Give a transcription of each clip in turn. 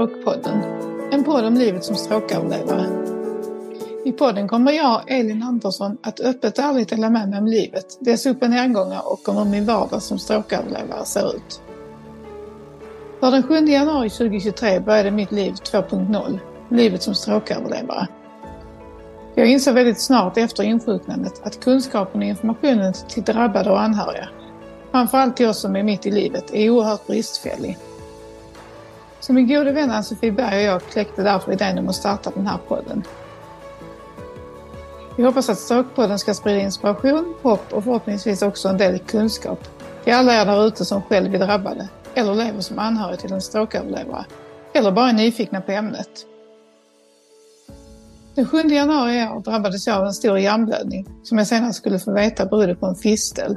Hej Stråkpodden. En podd om livet som stråköverlevare. I podden kommer jag, Elin Andersson, att öppet och ärligt dela med mig om livet, dess upp och nedgångar och om hur min vardag som stråköverlevare ser ut. För den 7 januari 2023 började mitt liv 2.0, livet som stråköverlevare. Jag insåg väldigt snart efter insjuknandet att kunskapen och informationen till drabbade och anhöriga, framförallt till oss som är mitt i livet, är oerhört bristfällig. Så min gode vän Ann-Sofie Berg och jag kläckte därför idén om att starta den här podden. Vi hoppas att Stråkpodden ska sprida inspiration, hopp och förhoppningsvis också en del kunskap till alla er där ute som själv är drabbade eller lever som anhörig till en stråköverlevare eller bara är nyfikna på ämnet. Den 7 januari i år drabbades jag av en stor hjärnblödning som jag senare skulle få veta berodde på en fistel.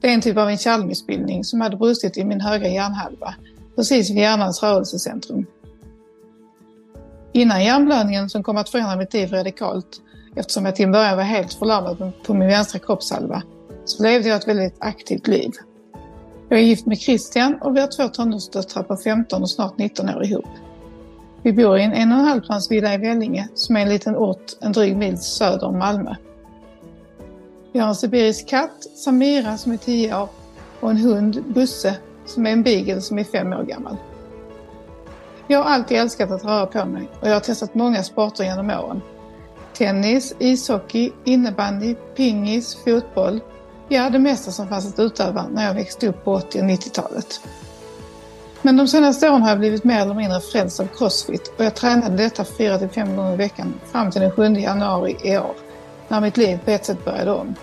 Det är en typ av en kärlmissbildning som hade brustit i min högra hjärnhalva, precis vid hjärnans rörelsecentrum. Innan hjärnblödningen som kom att förändra mitt liv radikalt, eftersom jag till en början var helt förlamad på min vänstra kroppshalva, så levde jag ett väldigt aktivt liv. Jag är gift med Christian och vi har två tonårsdöttrar på 15 och snart 19 år ihop. Vi bor i en en och en halv plans villa i Vellinge som är en liten ort en dryg mil söder om Malmö. Vi har en sibirisk katt, Samira, som är 10 år och en hund, Busse, som är en beagle som är fem år gammal. Jag har alltid älskat att röra på mig och jag har testat många sporter genom åren. Tennis, ishockey, innebandy, pingis, fotboll. Ja, det mesta som fanns att utöva när jag växte upp på 80 och 90-talet. Men de senaste åren har jag blivit mer eller mindre frälst av crossfit och jag tränade detta 4-5 gånger i veckan fram till den 7 januari i år, när mitt liv på ett sätt började om.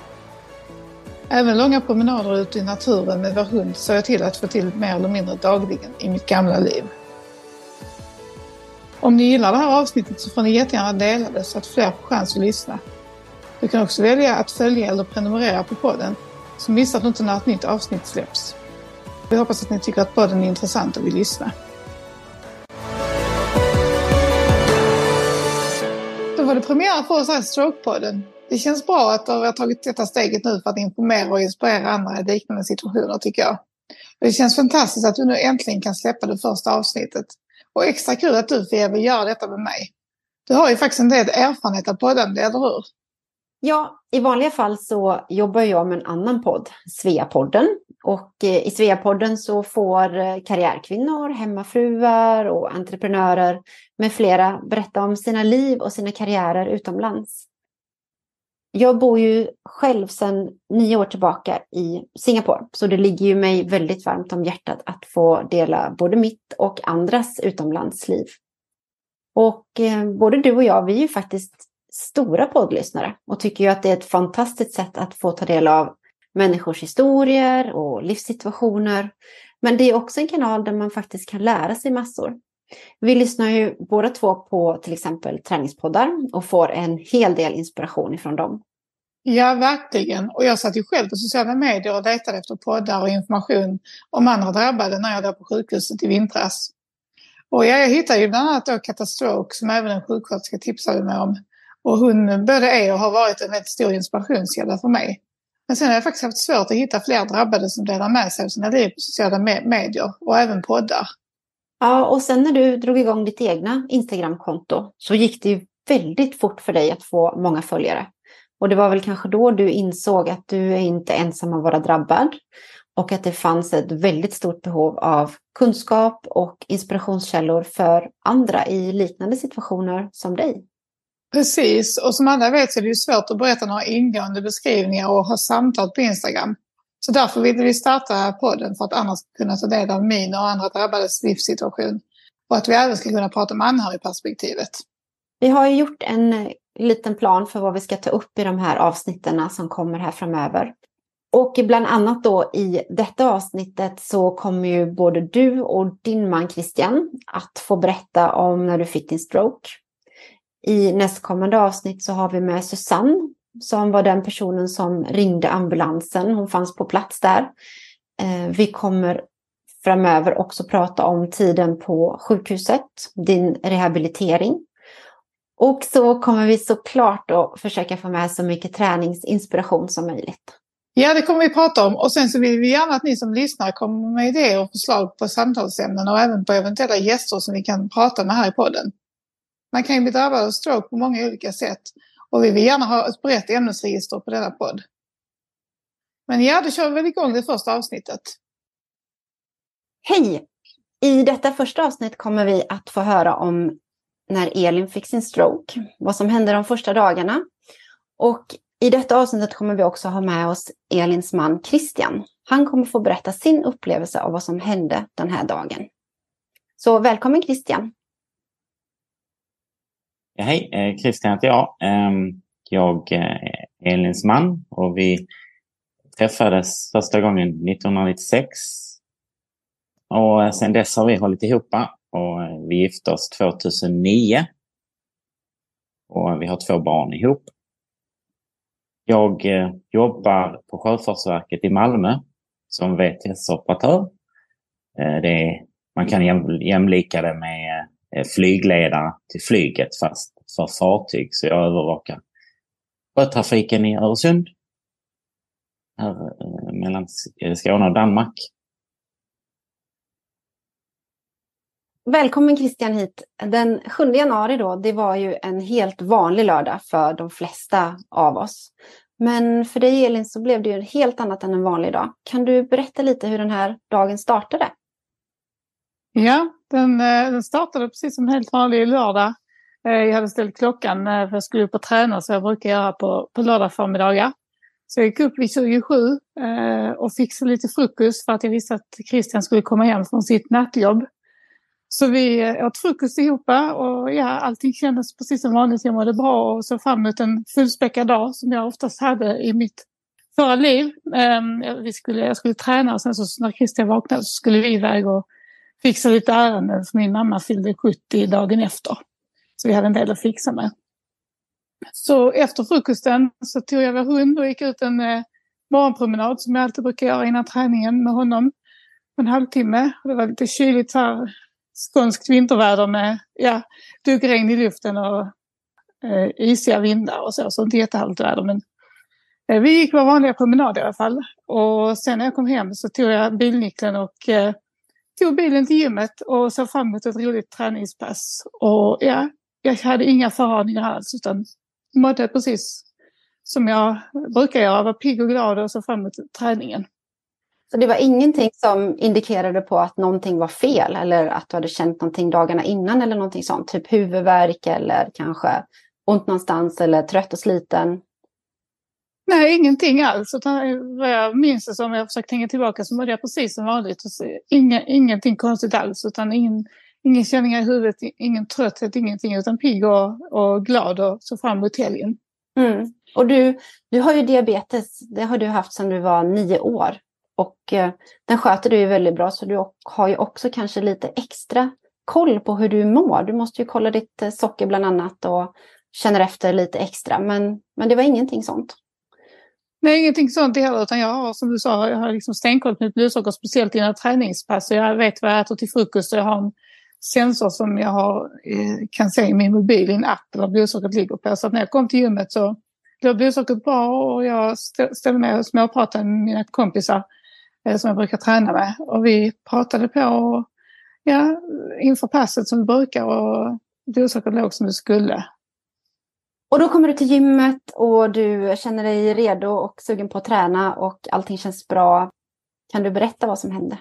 Även långa promenader ute i naturen med vår hund såg jag till att få till mer eller mindre dagligen i mitt gamla liv. Om ni gillar det här avsnittet så får ni jättegärna dela det så att fler får chans att lyssna. Du kan också välja att följa eller prenumerera på podden så missar du inte när ett nytt avsnitt släpps. Vi hoppas att ni tycker att podden är intressant och vill lyssna. Då var det premiär för oss här i Stroke-podden. Det känns bra att du har tagit detta steget nu för att informera och inspirera andra i liknande situationer tycker jag. Det känns fantastiskt att du nu äntligen kan släppa det första avsnittet. Och extra kul att du Fia vill göra detta med mig. Du har ju faktiskt en del erfarenhet av poddande, eller hur? Ja, i vanliga fall så jobbar jag med en annan podd, Sveapodden. Och eh, i Sveapodden så får eh, karriärkvinnor, hemmafruar och entreprenörer med flera berätta om sina liv och sina karriärer utomlands. Jag bor ju själv sedan nio år tillbaka i Singapore, så det ligger ju mig väldigt varmt om hjärtat att få dela både mitt och andras utomlandsliv. Och eh, både du och jag, vi är ju faktiskt stora poddlyssnare och tycker ju att det är ett fantastiskt sätt att få ta del av människors historier och livssituationer. Men det är också en kanal där man faktiskt kan lära sig massor. Vi lyssnar ju båda två på till exempel träningspoddar och får en hel del inspiration ifrån dem. Ja, verkligen. Och jag satt ju själv på sociala medier och letade efter poddar och information om andra drabbade när jag var på sjukhuset i vintras. Och jag hittade ju bland annat då Katastroke som även en sjuksköterska tipsade mig om. Och hon både är och har varit en väldigt stor inspirationskälla för mig. Men sen har jag faktiskt haft svårt att hitta fler drabbade som delar med sig av sina liv på sociala medier och även poddar. Ja, och sen när du drog igång ditt egna Instagramkonto så gick det ju väldigt fort för dig att få många följare. Och det var väl kanske då du insåg att du är inte ensam att vara drabbad och att det fanns ett väldigt stort behov av kunskap och inspirationskällor för andra i liknande situationer som dig. Precis, och som alla vet så är det ju svårt att berätta några ingående beskrivningar och ha samtal på Instagram. Så därför ville vi starta podden för att andra ska kunna ta del av min och andra drabbades livssituation. Och att vi även ska kunna prata om anhörigperspektivet. Vi har ju gjort en eh, liten plan för vad vi ska ta upp i de här avsnitten som kommer här framöver. Och bland annat då i detta avsnittet så kommer ju både du och din man Christian att få berätta om när du fick din stroke. I nästkommande avsnitt så har vi med Susanne som var den personen som ringde ambulansen. Hon fanns på plats där. Eh, vi kommer framöver också prata om tiden på sjukhuset, din rehabilitering. Och så kommer vi såklart att försöka få med så mycket träningsinspiration som möjligt. Ja, det kommer vi prata om. Och sen så vill vi gärna att ni som lyssnar kommer med idéer och förslag på samtalsämnen och även på eventuella gäster som vi kan prata med här i podden. Man kan ju bli drabbad av stroke på många olika sätt och vi vill gärna ha ett brett ämnesregister på denna podd. Men ja, då kör vi väl igång det första avsnittet. Hej! I detta första avsnitt kommer vi att få höra om när Elin fick sin stroke, vad som hände de första dagarna. Och i detta avsnittet kommer vi också ha med oss Elins man Christian. Han kommer få berätta sin upplevelse av vad som hände den här dagen. Så välkommen Christian! Ja, hej, eh, Christian heter jag. Ehm, jag eh, är Elins man och vi träffades första gången 1996. Och eh, sen dess har vi hållit ihop och vi gifte oss 2009. Och vi har två barn ihop. Jag jobbar på Sjöfartsverket i Malmö som VTS-operatör. Man kan jämlika det med flygledare till flyget fast för fartyg. Så jag övervakar sjötrafiken i Öresund. Här mellan Skåne och Danmark. Välkommen Christian hit. Den 7 januari då, det var ju en helt vanlig lördag för de flesta av oss. Men för dig Elin så blev det ju helt annat än en vanlig dag. Kan du berätta lite hur den här dagen startade? Ja, den, eh, den startade precis som helt vanlig lördag. Eh, jag hade ställt klockan eh, för jag skulle upp och träna så jag brukar göra på, på lördag förmiddagar. Så jag gick upp vid 27 och fixade lite frukost för att jag visste att Christian skulle komma hem från sitt nattjobb. Så vi åt frukost ihop och ja, allting kändes precis som vanligt. Jag mådde bra och såg fram emot en fullspäckad dag som jag oftast hade i mitt förra liv. Ehm, vi skulle, jag skulle träna och sen så när Christian vaknade så skulle vi iväg och fixa lite ärenden för min mamma fyllde 70 dagen efter. Så vi hade en del att fixa med. Så efter frukosten så tog jag vår hund och gick ut en eh, morgonpromenad som jag alltid brukar göra innan träningen med honom. En halvtimme. Det var lite kyligt här skånskt vinterväder med ja, duggregn i luften och eh, isiga vindar och så. Så inte jättehärligt väder. Men eh, vi gick vår vanliga promenad i alla fall. Och sen när jag kom hem så tog jag bilnyckeln och eh, tog bilen till gymmet och såg fram emot ett roligt träningspass. Och ja, jag hade inga föraningar alls utan mådde precis som jag brukar göra. Var pigg och glad och såg fram emot träningen. Så det var ingenting som indikerade på att någonting var fel eller att du hade känt någonting dagarna innan eller någonting sånt? Typ huvudvärk eller kanske ont någonstans eller trött och sliten? Nej, ingenting alls. Utan vad jag minns det som, jag försökt tänka tillbaka, så mådde jag precis som vanligt. Inga, ingenting konstigt alls, utan ingen, ingen känningar i huvudet, ingen trötthet, ingenting, utan pigg och, och glad och så fram emot helgen. Mm. Och du, du har ju diabetes, det har du haft sedan du var nio år. Och eh, den sköter du ju väldigt bra så du har ju också kanske lite extra koll på hur du mår. Du måste ju kolla ditt eh, socker bland annat och känner efter lite extra. Men, men det var ingenting sånt. Nej, ingenting sånt heller. Utan jag har som du sa, jag har liksom stenkoll på mitt blodsocker, speciellt innan träningspass. Jag vet vad jag äter till frukost och jag har en sensor som jag har, eh, kan se i min mobil i en app där blodsockret ligger på. Så att när jag kom till gymmet så låg blodsockret bra och jag ställde mig och småpratade med mina kompisar eh, som jag brukar träna med. Och vi pratade på ja, inför passet som vi brukar och blodsockret låg som det skulle. Och då kommer du till gymmet och du känner dig redo och sugen på att träna och allting känns bra. Kan du berätta vad som hände?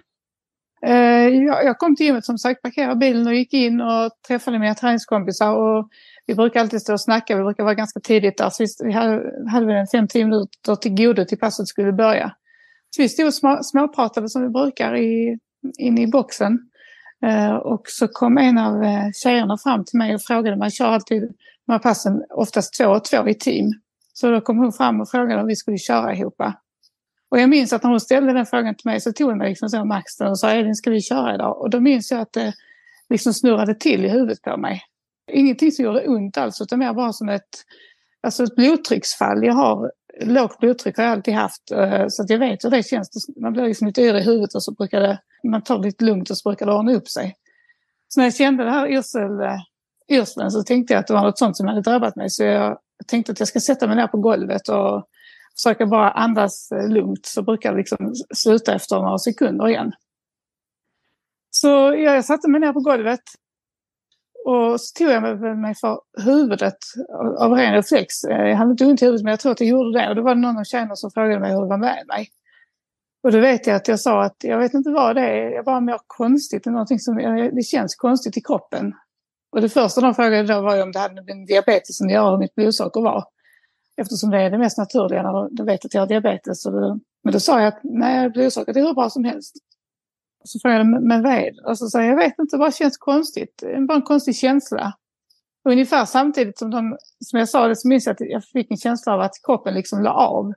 Eh, jag kom till gymmet som sagt, parkerade bilen och gick in och träffade mina träningskompisar. Och vi brukar alltid stå och snacka, vi brukar vara ganska tidigt där. Så vi hade, väl en fem-tio minuter till godo till passet skulle börja. Så vi stod och småpratade som vi brukar i, inne i boxen. Eh, och så kom en av eh, tjejerna fram till mig och frågade, man kör alltid de här passen oftast två och två i team. Så då kom hon fram och frågade om vi skulle köra ihop. Och jag minns att när hon ställde den frågan till mig så tog hon mig liksom så maxten och sa Elin ska vi köra idag? Och då minns jag att det liksom snurrade till i huvudet på mig. Ingenting som gjorde ont alls utan mer bara som ett, alltså ett blodtrycksfall. Jag har lågt blodtryck har jag alltid haft eh, så att jag vet hur det känns. Man blir liksom lite yr i huvudet och så brukar det, man tar det lite lugnt och så brukar det ordna upp sig. Så när jag kände det här yrsel, eh, eh, så tänkte jag att det var något sånt som hade drabbat mig så jag tänkte att jag ska sätta mig ner på golvet och försöka bara andas eh, lugnt så brukar det liksom sluta efter några sekunder igen. Så jag satte mig ner på golvet och så tog jag mig för huvudet av ren reflex. Eh, jag hade inte ont i huvudet men jag tror att jag gjorde det. Och då var det någon av tjejerna som frågade mig hur det var med mig. Och då vet jag att jag sa att jag vet inte vad det är, jag bara mår konstigt. Det, är någonting som, eh, det känns konstigt i kroppen. Och det första de frågade då var om det hade med diabetes att göra, hur mitt blodsocker var. Eftersom det är det mest naturliga när de vet att jag har diabetes. Det, men då sa jag att nej, blodsockret är hur bra som helst. Så frågade jag, men vad är det? Och så sa jag, jag vet inte, det bara känns konstigt. Det är bara en konstig känsla. Och ungefär samtidigt som, de, som jag sa det så minns jag att jag fick en känsla av att kroppen liksom la av.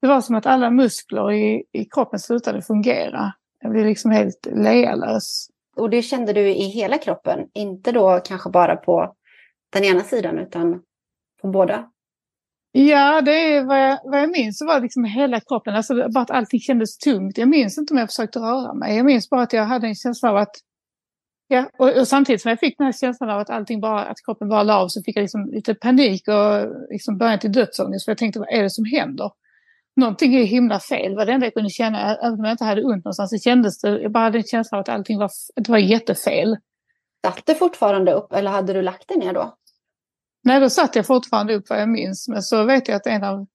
Det var som att alla muskler i, i kroppen slutade fungera. Jag blev liksom helt lealös. Och det kände du i hela kroppen? Inte då kanske bara på den ena sidan utan på båda? Ja, det är vad jag, vad jag minns så var det liksom hela kroppen, alltså bara att allting kändes tungt. Jag minns inte om jag försökte röra mig. Jag minns bara att jag hade en känsla av att Ja, och, och, samtidigt som jag fick den här känslan av att allting bara, att kroppen bara la av så fick jag liksom lite panik och liksom början till dödsångest. För jag tänkte, vad är det som händer? Någonting är himla fel. Det var det enda jag kunde känna, även om jag inte hade ont någonstans, så kändes det, jag bara hade en känsla av att allting var, det var jättefel. Satt det fortfarande upp eller hade du lagt dig ner då? Nej, då satt jag fortfarande upp vad jag minns. Men så vet jag att en av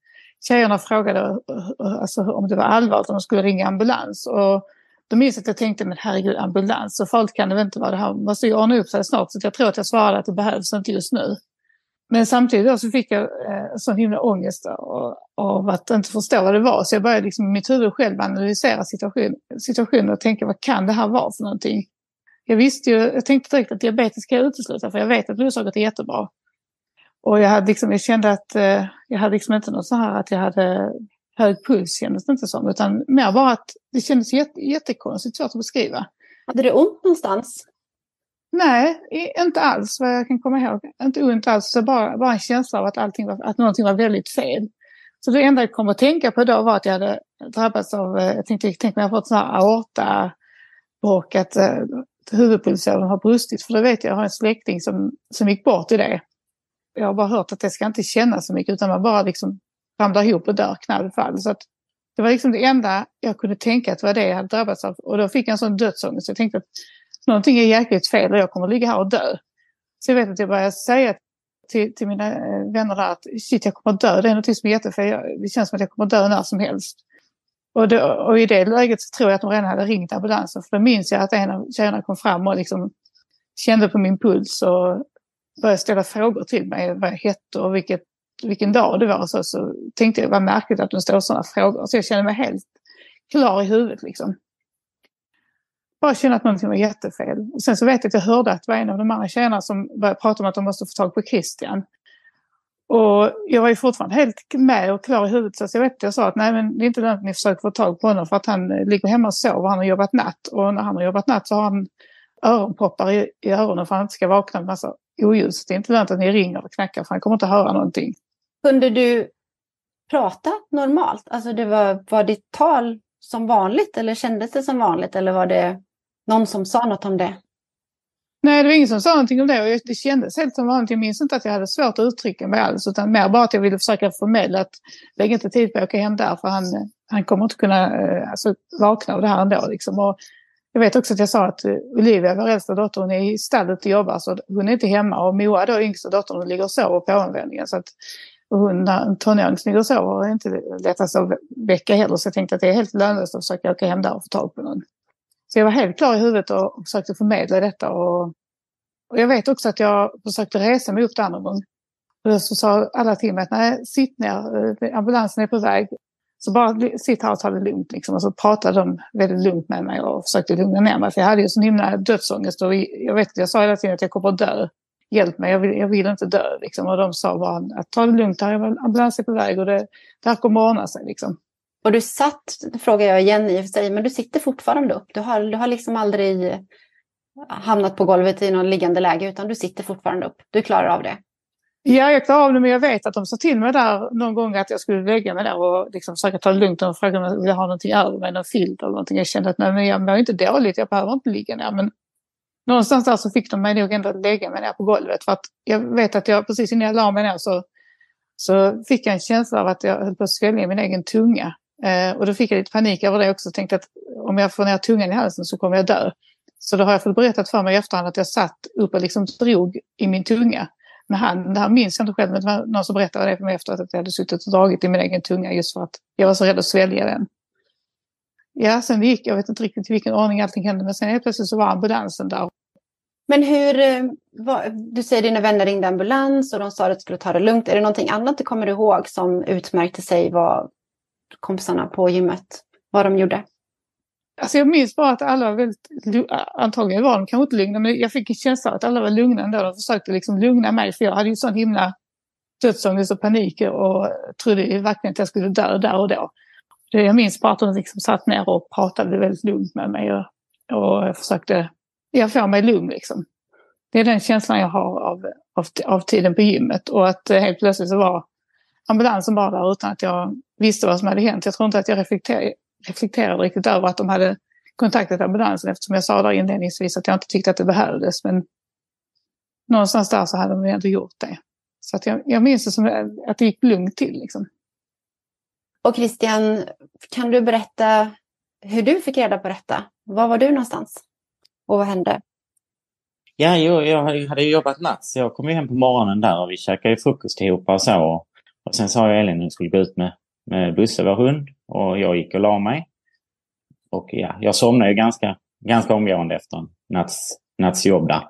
tjejerna frågade alltså, om det var allvarligt, om de skulle ringa ambulans. Och då minns jag att jag tänkte, men herregud, ambulans, så farligt kan det väl inte vara. Det här måste ju ordna upp sig snart. Så jag tror att jag svarade att det behövs inte just nu. Men samtidigt så fick jag eh, sån himla ångest av att inte förstå vad det var. Så jag började liksom i mitt huvud själv analysera situation, situationen och tänka, vad kan det här vara för någonting? Jag visste ju, jag tänkte direkt att diabetes kan jag utesluta, för jag vet att blodsockret är jättebra. Och jag, hade liksom, jag kände att eh, jag hade liksom inte något så här att jag hade hög puls kändes det inte som. Utan mer bara att det kändes jätte, jättekonstigt, svårt att beskriva. Hade du ont någonstans? Nej, inte alls vad jag kan komma ihåg. Inte ont alls, så bara, bara en känsla av att, allting var, att någonting var väldigt fel. Så det enda jag kom att tänka på då var att jag hade drabbats av, eh, jag tänkte, tänk om jag fått sån här aortabråck, att eh, huvudpulsådern har brustit. För det vet jag, jag har en släkting som, som gick bort i det jag har bara hört att det ska inte kännas så mycket utan man bara liksom ramlar ihop och dör knallfall. Så att det var liksom det enda jag kunde tänka att det var det jag hade drabbats av. Och då fick jag en sån dödsångest. Jag tänkte att någonting är jäkligt fel och jag kommer att ligga här och dö. Så jag vet att jag började säga till, till mina eh, vänner där att shit jag kommer att dö. Det är något som är jättefel. Det känns som att jag kommer att dö när som helst. Och, då, och i det läget så tror jag att de redan hade ringt ambulansen. För då minns jag att en av tjejerna kom fram och liksom kände på min puls och började ställa frågor till mig vad jag hette och vilket, vilken dag det var. Så, så tänkte jag vad märkligt att de ställer sådana frågor. Så jag kände mig helt klar i huvudet liksom. Bara kände att någonting var jättefel. Och sen så vet jag att jag hörde att det var en av de andra tjejerna som började prata om att de måste få tag på Christian. Och jag var ju fortfarande helt med och klar i huvudet så jag vet att jag sa att nej men det är inte lönt att ni försöker få tag på honom för att han eh, ligger hemma och sover. Han har jobbat natt och när han har jobbat natt så har han öronproppar i, i öronen för att han inte ska vakna med massa oljus. Det är inte lönt att ni ringer och knackar för han kommer inte att höra någonting. Kunde du prata normalt? Alltså det var, var ditt tal som vanligt eller kändes det som vanligt eller var det någon som sa något om det? Nej, det var ingen som sa någonting om det och det kändes helt som vanligt. Jag minns inte att jag hade svårt att uttrycka mig alls utan mer bara att jag ville försöka förmedla att lägg inte tid på att åka hem där för han, han kommer inte kunna eh, alltså, vakna av det här ändå. Liksom. Och jag vet också att jag sa att eh, Olivia, vår äldsta dotter, hon är i stallet och jobbar så hon är inte hemma. Och Moa, då yngsta dottern, hon ligger och sover på omvändningen. Så att hon, en tonåring som ligger och sover, är inte lättast att väcka heller. Så jag tänkte att det är helt lönlöst att försöka åka hem där och få tag på någon. Så jag var helt klar i huvudet och försökte förmedla detta. Och, och jag vet också att jag försökte resa mig upp där någon gång. Och då så sa alla till mig att nej, sitt ner, eh, ambulansen är på väg. Så bara sitt här och ta det lugnt. Liksom. Och så pratade de väldigt lugnt med mig och försökte lugna ner mig. För jag hade ju sån himla dödsångest. Och jag vet jag sa hela tiden att jag kommer att dö. Hjälp mig, jag vill, jag vill inte dö. Liksom. Och de sa bara att ta det lugnt, här ambulansen är på väg och det, det här kommer att ordna sig. Liksom. Och du satt, frågar jag igen i och för sig, men du sitter fortfarande upp. Du har, du har liksom aldrig hamnat på golvet i någon liggande läge utan du sitter fortfarande upp. Du klarar av det. Ja, jag klarar av det, men jag vet att de sa till mig där någon gång att jag skulle lägga mig där och liksom försöka ta det lugnt och frågade om jag ville ha någonting över mig, någon filt eller någonting. Jag kände att nej, men jag mår inte dåligt, jag behöver inte ligga ner. Men någonstans där så fick de mig nog ändå lägga mig ner på golvet. För att jag vet att jag precis innan jag la mig ner så, så fick jag en känsla av att jag höll på att svälja min egen tunga. Eh, och då fick jag lite panik över det också. Tänkte att om jag får ner tungan i halsen så kommer jag dö. Så då har jag fått berättat för mig i efterhand att jag satt upp och liksom drog i min tunga med handen. Det här minns jag inte själv, men det var någon som berättade det för mig efteråt att jag hade suttit och dragit i min egen tunga just för att jag var så rädd att svälja den. Ja, sen gick jag vet inte riktigt i vilken ordning allting hände, men sen helt plötsligt så var ambulansen där. Men hur, eh, vad, du säger dina vänner ringde ambulans och de sa att du skulle ta det lugnt. Är det någonting annat du kommer ihåg som utmärkte sig vad kompisarna på gymmet, vad de gjorde? Alltså jag minns bara att alla var väldigt, antagligen var de kanske inte lugna, men jag fick en känsla av att alla var lugna ändå. De försökte liksom lugna mig, för jag hade ju sån himla dödsångest och panik och trodde verkligen att jag skulle dö där och då. Jag minns bara att de liksom satt ner och pratade väldigt lugnt med mig och, och försökte jag få mig lugn. Liksom. Det är den känslan jag har av, av, av tiden på gymmet och att helt plötsligt så var ambulansen bara där utan att jag visste vad som hade hänt. Jag tror inte att jag reflekterade, reflekterade riktigt över att de hade kontaktat ambulansen eftersom jag sa där inledningsvis att jag inte tyckte att det behövdes. Men någonstans där så hade de ändå gjort det. Så att jag, jag minns det som att det gick lugnt till. Liksom. Och Christian, kan du berätta hur du fick reda på detta? Var var du någonstans? Och vad hände? Ja, jo, jag hade jobbat natt så jag kom hem på morgonen där och vi käkade frukost ihop och så. Och sen sa jag Elin att hon skulle gå ut med Busse, vår hund. Och jag gick och la mig. Och ja, jag somnade ganska, ganska omgående efter en natts, jobb. där.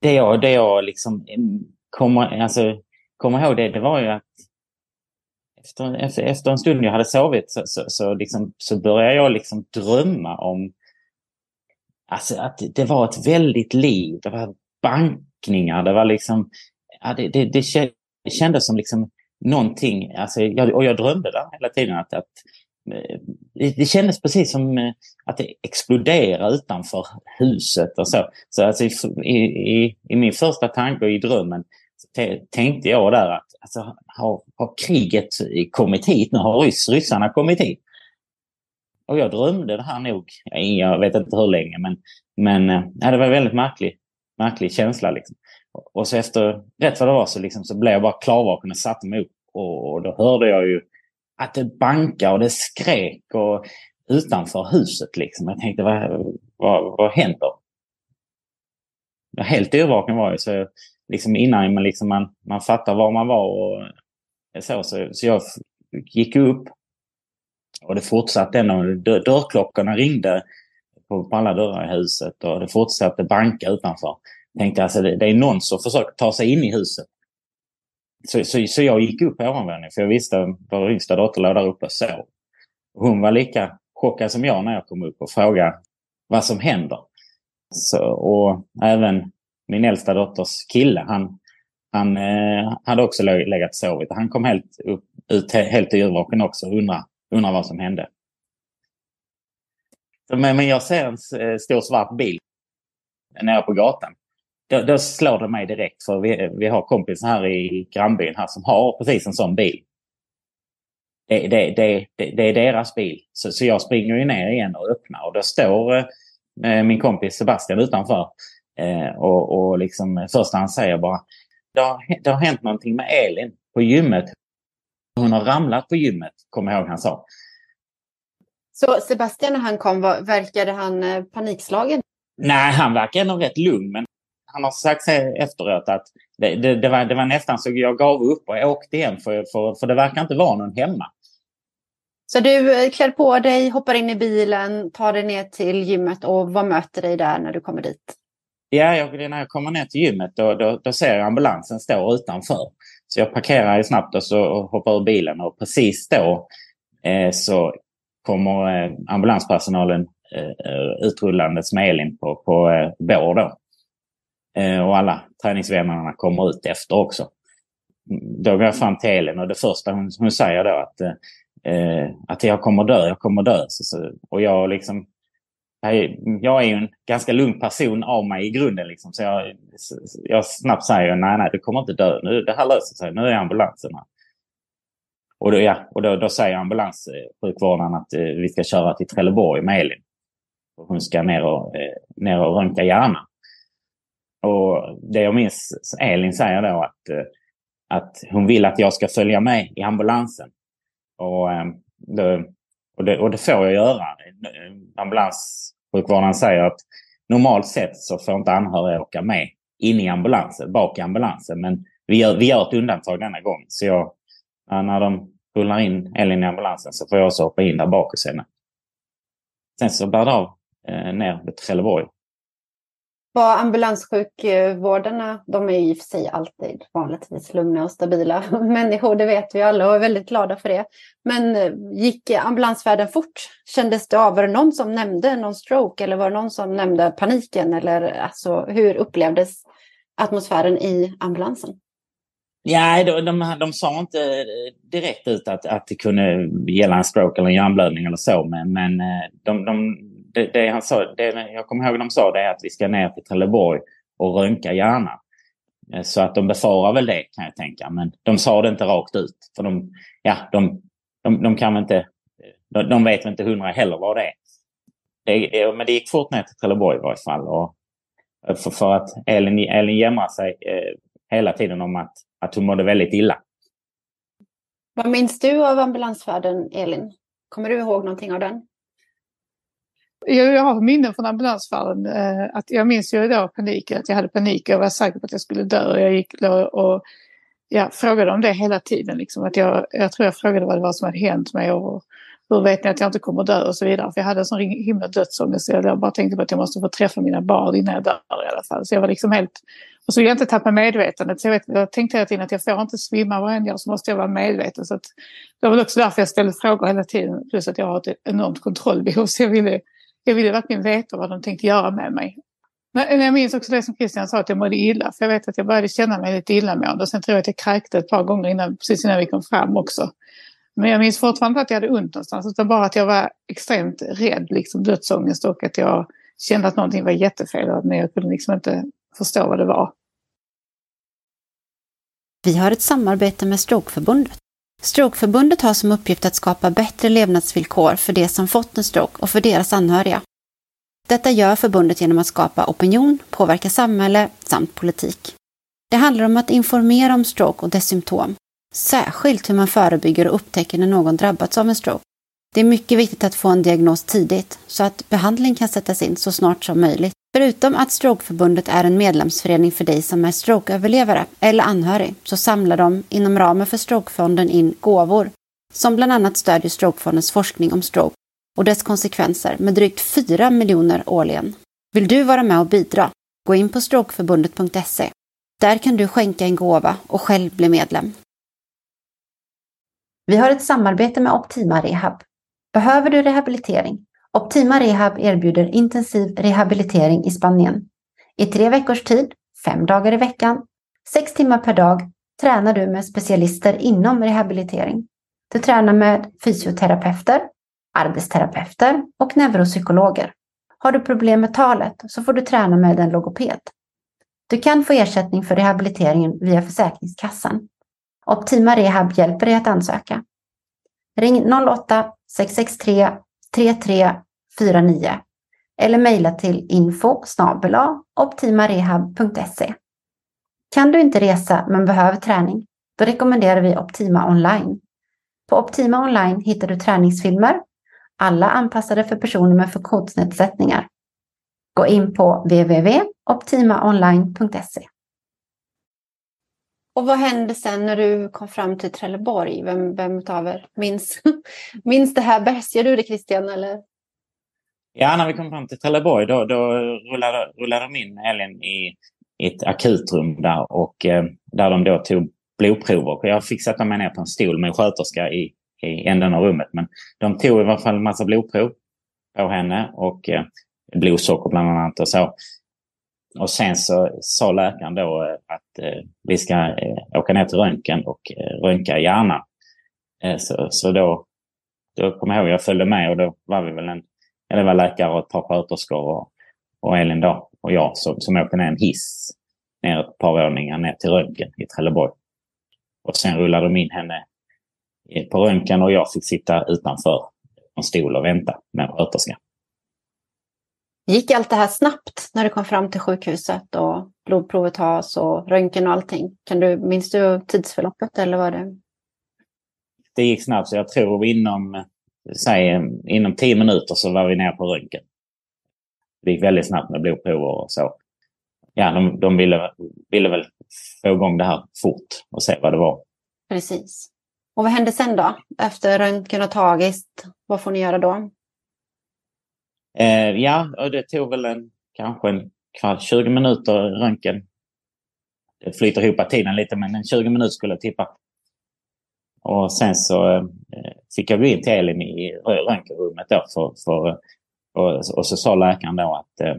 Det jag, det jag liksom mm, kommer, alltså, kommer ihåg det, det var ju att efter, efter, efter en stund jag hade sovit så, så, så, liksom, så började jag liksom drömma om alltså, att det var ett väldigt liv. Det var bankningar, det var liksom... Ja, det, det, det kändes som liksom någonting, alltså, jag, och jag drömde där hela tiden att, att eh, det, det kändes precis som eh, att det exploderade utanför huset och så. Så alltså i, i, i min första tanke och i drömmen tänkte jag där att alltså, har, har kriget kommit hit nu? Har ryss, ryssarna kommit hit? Och jag drömde det här nog, eh, jag vet inte hur länge, men, men ja, det var en väldigt märklig, märklig känsla. Liksom. Och så efter, rätt vad det var, så, liksom, så blev jag bara klarvaken och satte mig upp. Och, och då hörde jag ju att det bankade och det skrek och utanför huset. Liksom. Jag tänkte, vad, vad, vad händer? Helt yrvaken var jag, så liksom innan man, liksom man, man fattar var man var och eh, så, så, så jag gick upp och det fortsatte när dörrklockorna ringde på, på alla dörrar i huset och det fortsatte banka utanför. Jag tänkte alltså det, det är någon som försöker ta sig in i huset. Så, så, så jag gick upp på ovanvåningen för jag visste att vår yngsta dotter låg där uppe och sov. Hon var lika chockad som jag när jag kom upp och frågade vad som händer. Så, och även min äldsta dotters kille, han, han eh, hade också legat och sovit. Han kom helt upp, ut helt yrvaken också och undrade, undrade vad som hände. Men, men jag ser en stor svart bil nere på gatan. Då, då, slår det mig direkt för vi, vi har kompisar här i grannbyn här som har precis en sån bil. Det, det, det, det är deras bil. Så, så jag springer ju ner igen och öppnar och då står eh, min kompis Sebastian utanför. Eh, och, och liksom första han säger bara det har, det har hänt någonting med Elin på gymmet. Hon har ramlat på gymmet, kommer jag ihåg han sa. Så Sebastian när han kom, var, verkade han eh, panikslagen? Nej, han verkar nog rätt lugn. Men han har sagt efteråt att det, det, det, var, det var nästan så jag gav upp och åkte hem för, för, för det verkar inte vara någon hemma. Så du eh, klär på dig, hoppar in i bilen, tar dig ner till gymmet och vad möter dig där när du kommer dit? Ja, jag, när jag kommer ner till gymmet då, då, då ser jag ambulansen stå utanför. Så jag parkerar snabbt och, så, och hoppar ur bilen och precis då eh, så kommer eh, ambulanspersonalen eh, utrullandes med Elin på, på eh, bår. Då. Eh, och alla träningsvännerna kommer ut efter också. Då går jag fram till Elin och det första hon, hon säger då att, eh, att jag kommer dö, jag kommer dö. Så, så, och jag liksom jag är ju en ganska lugn person av mig i grunden. Liksom, så jag, jag snabbt säger nej, nej, du kommer inte dö. Nu, det här löser sig. Nu är ambulansen här. Och, då, ja, och då, då säger ambulanssjukvårdaren att eh, vi ska köra till Trelleborg med Elin. Och hon ska ner och, eh, ner och röntga hjärnan. Och det jag minns Elin säger då att, eh, att hon vill att jag ska följa med i ambulansen. Och, eh, det, och, det, och det får jag göra. Ambulanssjukvårdaren säger att normalt sett så får inte anhöriga åka med in i ambulansen, bak i ambulansen. Men vi gör, vi gör ett undantag denna gång. Så jag, när de rullar in Elin i ambulansen så får jag också hoppa in där bak hos henne. Eh, sen så bär det av eh, ner till Trelleborg vad ambulanssjukvårdarna, de är ju i och för sig alltid vanligtvis lugna och stabila människor, det vet vi alla och är väldigt glada för det. Men eh, gick ambulansfärden fort? Kändes det av? Var det någon som nämnde någon stroke eller var det någon som nämnde paniken? Eller alltså, hur upplevdes atmosfären i ambulansen? Ja, de, de, de sa inte direkt ut att, att det kunde gälla en stroke eller en hjärnblödning eller så, men, men eh, de, de, det, det, han sa, det, jag kommer ihåg de sa det att vi ska ner till Trelleborg och röntga hjärnan. Eh, så att de befarar väl det kan jag tänka, men de sa det inte rakt ut. För de, ja, de, de, de kan inte, de, de vet inte hundra heller vad det är. Det, det, men det gick fort ner till Trelleborg i varje fall. Och eh, för, för att Elin, Elin jämrar sig eh, hela tiden om att, att hon mådde väldigt illa. Vad minns du av ambulansfärden, Elin? Kommer du ihåg någonting av den? Jag har minnen från ambulansfärden. Eh, att jag minns ju då paniken, att jag hade panik. Jag var säker på att jag skulle dö. Jag gick och jag frågade om det hela tiden. Liksom. Att jag, jag tror jag frågade vad det var som hade hänt mig och hur vet ni att jag inte kommer dö och så vidare. För jag hade en sån himla dödsångest. Så jag bara tänkte på att jag måste få träffa mina barn innan jag dör i alla fall. Så jag var liksom helt... Och så vill jag inte tappa medvetandet. Så jag, vet, jag tänkte hela tiden att jag får inte svimma vad jag än gör så måste jag vara medveten. Så att, det var väl också därför jag ställde frågor hela tiden. Plus att jag har ett enormt kontrollbehov. Så jag ville, jag ville verkligen veta vad de tänkte göra med mig. Men jag minns också det som Christian sa, att jag mådde illa. För jag vet att jag började känna mig lite illamående. Och sen tror jag att jag kräkte ett par gånger innan, precis innan vi kom fram också. Men jag minns fortfarande att jag hade ont någonstans. Utan bara att jag var extremt rädd, liksom dödsångest och att jag kände att någonting var jättefel. Men jag kunde liksom inte förstå vad det var. Vi har ett samarbete med Strokeförbundet. Strokeförbundet har som uppgift att skapa bättre levnadsvillkor för de som fått en stroke och för deras anhöriga. Detta gör förbundet genom att skapa opinion, påverka samhälle samt politik. Det handlar om att informera om stroke och dess symptom, Särskilt hur man förebygger och upptäcker när någon drabbats av en stroke. Det är mycket viktigt att få en diagnos tidigt så att behandling kan sättas in så snart som möjligt. Förutom att Strokeförbundet är en medlemsförening för dig som är strokeöverlevare eller anhörig så samlar de inom ramen för Strokefonden in gåvor som bland annat stödjer Strokefondens forskning om stroke och dess konsekvenser med drygt 4 miljoner årligen. Vill du vara med och bidra? Gå in på strokeförbundet.se. Där kan du skänka en gåva och själv bli medlem. Vi har ett samarbete med Optima Rehab. Behöver du rehabilitering? Optima Rehab erbjuder intensiv rehabilitering i Spanien. I tre veckors tid, fem dagar i veckan, sex timmar per dag tränar du med specialister inom rehabilitering. Du tränar med fysioterapeuter, arbetsterapeuter och neuropsykologer. Har du problem med talet så får du träna med en logoped. Du kan få ersättning för rehabiliteringen via Försäkringskassan. Optima Rehab hjälper dig att ansöka. Ring 08-663 33 49 eller mejla till info optimarehab.se. Kan du inte resa men behöver träning? Då rekommenderar vi Optima Online. På Optima Online hittar du träningsfilmer, alla anpassade för personer med funktionsnedsättningar. Gå in på www.optimaonline.se. Och vad hände sen när du kom fram till Trelleborg? Vem, vem av er minns, minns det här bäst? Gör du det Christian? Eller? Ja, när vi kom fram till Trelleborg då, då rullade, rullade de in Elin i, i ett akutrum där och eh, där de då tog blodprover. Jag fick sätta mig ner på en stol med en sköterska i, i änden av rummet. Men de tog i alla fall en massa blodprov på henne och eh, blodsocker bland annat och så. Och sen så sa läkaren då eh, att eh, vi ska eh, åka ner till röntgen och eh, röntga hjärnan. Eh, så, så då, då kommer jag ihåg, jag följde med och då var vi väl en, ja, det var läkare och ett par sköterskor och, och Elin då och jag som, som åkte ner en hiss ner ett par våningar ner till röntgen i Trelleborg. Och sen rullade de in henne på röntgen och jag fick sitta utanför en stol och vänta med en sköterska. Gick allt det här snabbt när du kom fram till sjukhuset och blodprovet tas och röntgen och allting? Kan du, minns du tidsförloppet eller var det? Det gick snabbt, så jag tror inom, säg, inom tio minuter så var vi nere på röntgen. Det gick väldigt snabbt med blodprover och så. Ja, de, de ville, ville väl få igång det här fort och se vad det var. Precis. Och vad hände sen då? Efter röntgen har tagits, vad får ni göra då? Eh, ja, och det tog väl en, kanske en kvart, 20 minuter röntgen. Det flyter ihop tiden lite, men en 20 minuter skulle jag tippa. Och sen så eh, fick jag gå in till Elin i röntgenrummet då för, för, och, och så sa läkaren då att, eh,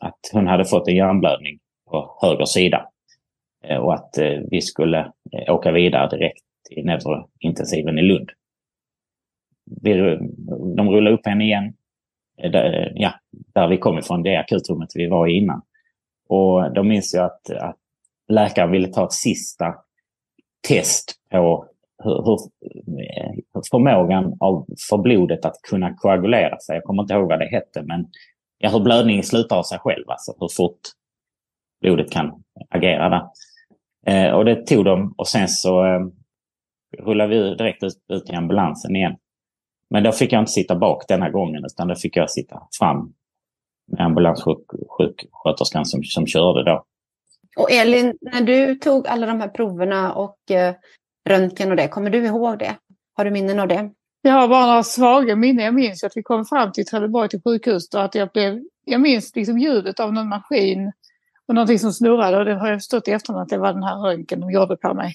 att hon hade fått en hjärnblödning på höger sida. Eh, och att vi skulle åka vidare direkt till neurointensiven i Lund. Vi, de rullade upp henne igen där, ja, där vi kom ifrån, det akutrummet vi var i innan. Och då minns jag att, att läkaren ville ta ett sista test på hur, hur, eh, förmågan av, för blodet att kunna koagulera sig. Jag kommer inte ihåg vad det hette, men ja, hur blödningen slutar av sig själv, alltså hur fort blodet kan agera där. Eh, och det tog de och sen så eh, rullade vi direkt ut, ut i ambulansen igen. Men då fick jag inte sitta bak denna gången utan då fick jag sitta fram med ambulanssjuksköterskan som, som körde då. Och Elin, när du tog alla de här proverna och eh, röntgen och det, kommer du ihåg det? Har du minnen av det? Jag har bara några svaga minnen. Jag minns att vi kom fram till Trelleborg till sjukhuset och att jag blev... Jag minns liksom ljudet av någon maskin och någonting som snurrade och det har jag förstått i efterhand att det var den här röntgen de gjorde på mig.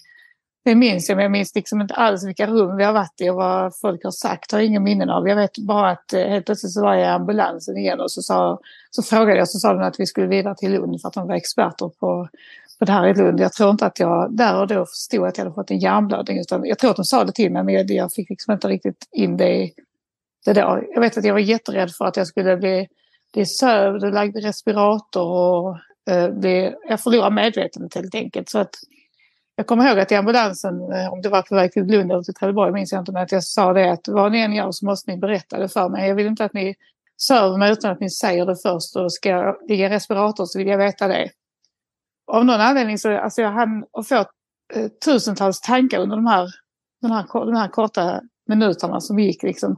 Det minns jag, men jag minns liksom inte alls vilka rum vi har varit i och vad folk har sagt. Har ingen minnen av. Jag vet bara att eh, helt plötsligt så var jag i ambulansen igen och så, sa, så frågade jag så sa de att vi skulle vidare till Lund för att de var experter på, på det här i Lund. Jag tror inte att jag där och då förstod att jag hade fått en hjärnblödning. Utan jag tror att de sa det till mig men jag, jag fick liksom inte riktigt in det, det då. Jag vet att jag var jätterädd för att jag skulle bli, bli sövd och lagd i respirator och eh, bli, jag förlorade medvetandet helt enkelt. Så att jag kommer ihåg att i ambulansen, eh, om det var på väg till Lund eller till Trelleborg, minns jag inte, men att jag sa det att vad ni än gör så måste ni berätta det för mig. Jag vill inte att ni söver mig utan att ni säger det först och ska jag ligga i respirator så vill jag veta det. Av någon anledning så alltså jag hann att få eh, tusentals tankar under de här, den här, de här korta minuterna som gick. Liksom.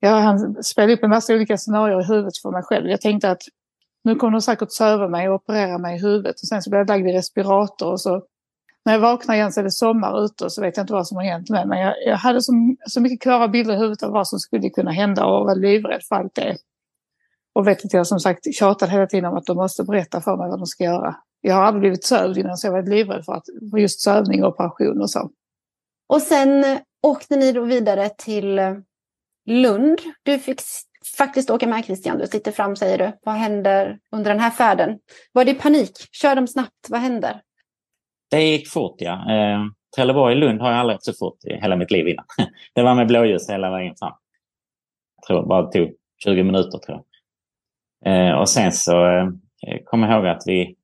Jag hann spela upp en massa olika scenarier i huvudet för mig själv. Jag tänkte att nu kommer de säkert söva mig och operera mig i huvudet och sen så blir jag lagd i respirator och så när jag vaknar igen så är det sommar ute och så vet jag inte vad som har hänt med mig. Jag, jag hade så, så mycket klara bilder i huvudet av vad som skulle kunna hända och var livrädd för allt det. Och vet att jag som sagt tjatade hela tiden om att de måste berätta för mig vad de ska göra. Jag har aldrig blivit sövd innan så jag var livrädd för, att, för just sövning och operation och så. Och sen åkte ni då vidare till Lund. Du fick faktiskt åka med Christian. Du sitter fram säger du. Vad händer under den här färden? Var det panik? Kör de snabbt? Vad händer? Det gick fort ja. Eh, Trelleborg-Lund har jag aldrig så fort i hela mitt liv innan. det var med blåljus hela vägen fram. Jag tror bara det tog 20 minuter tror jag. Eh, och sen så eh, kommer jag ihåg att vi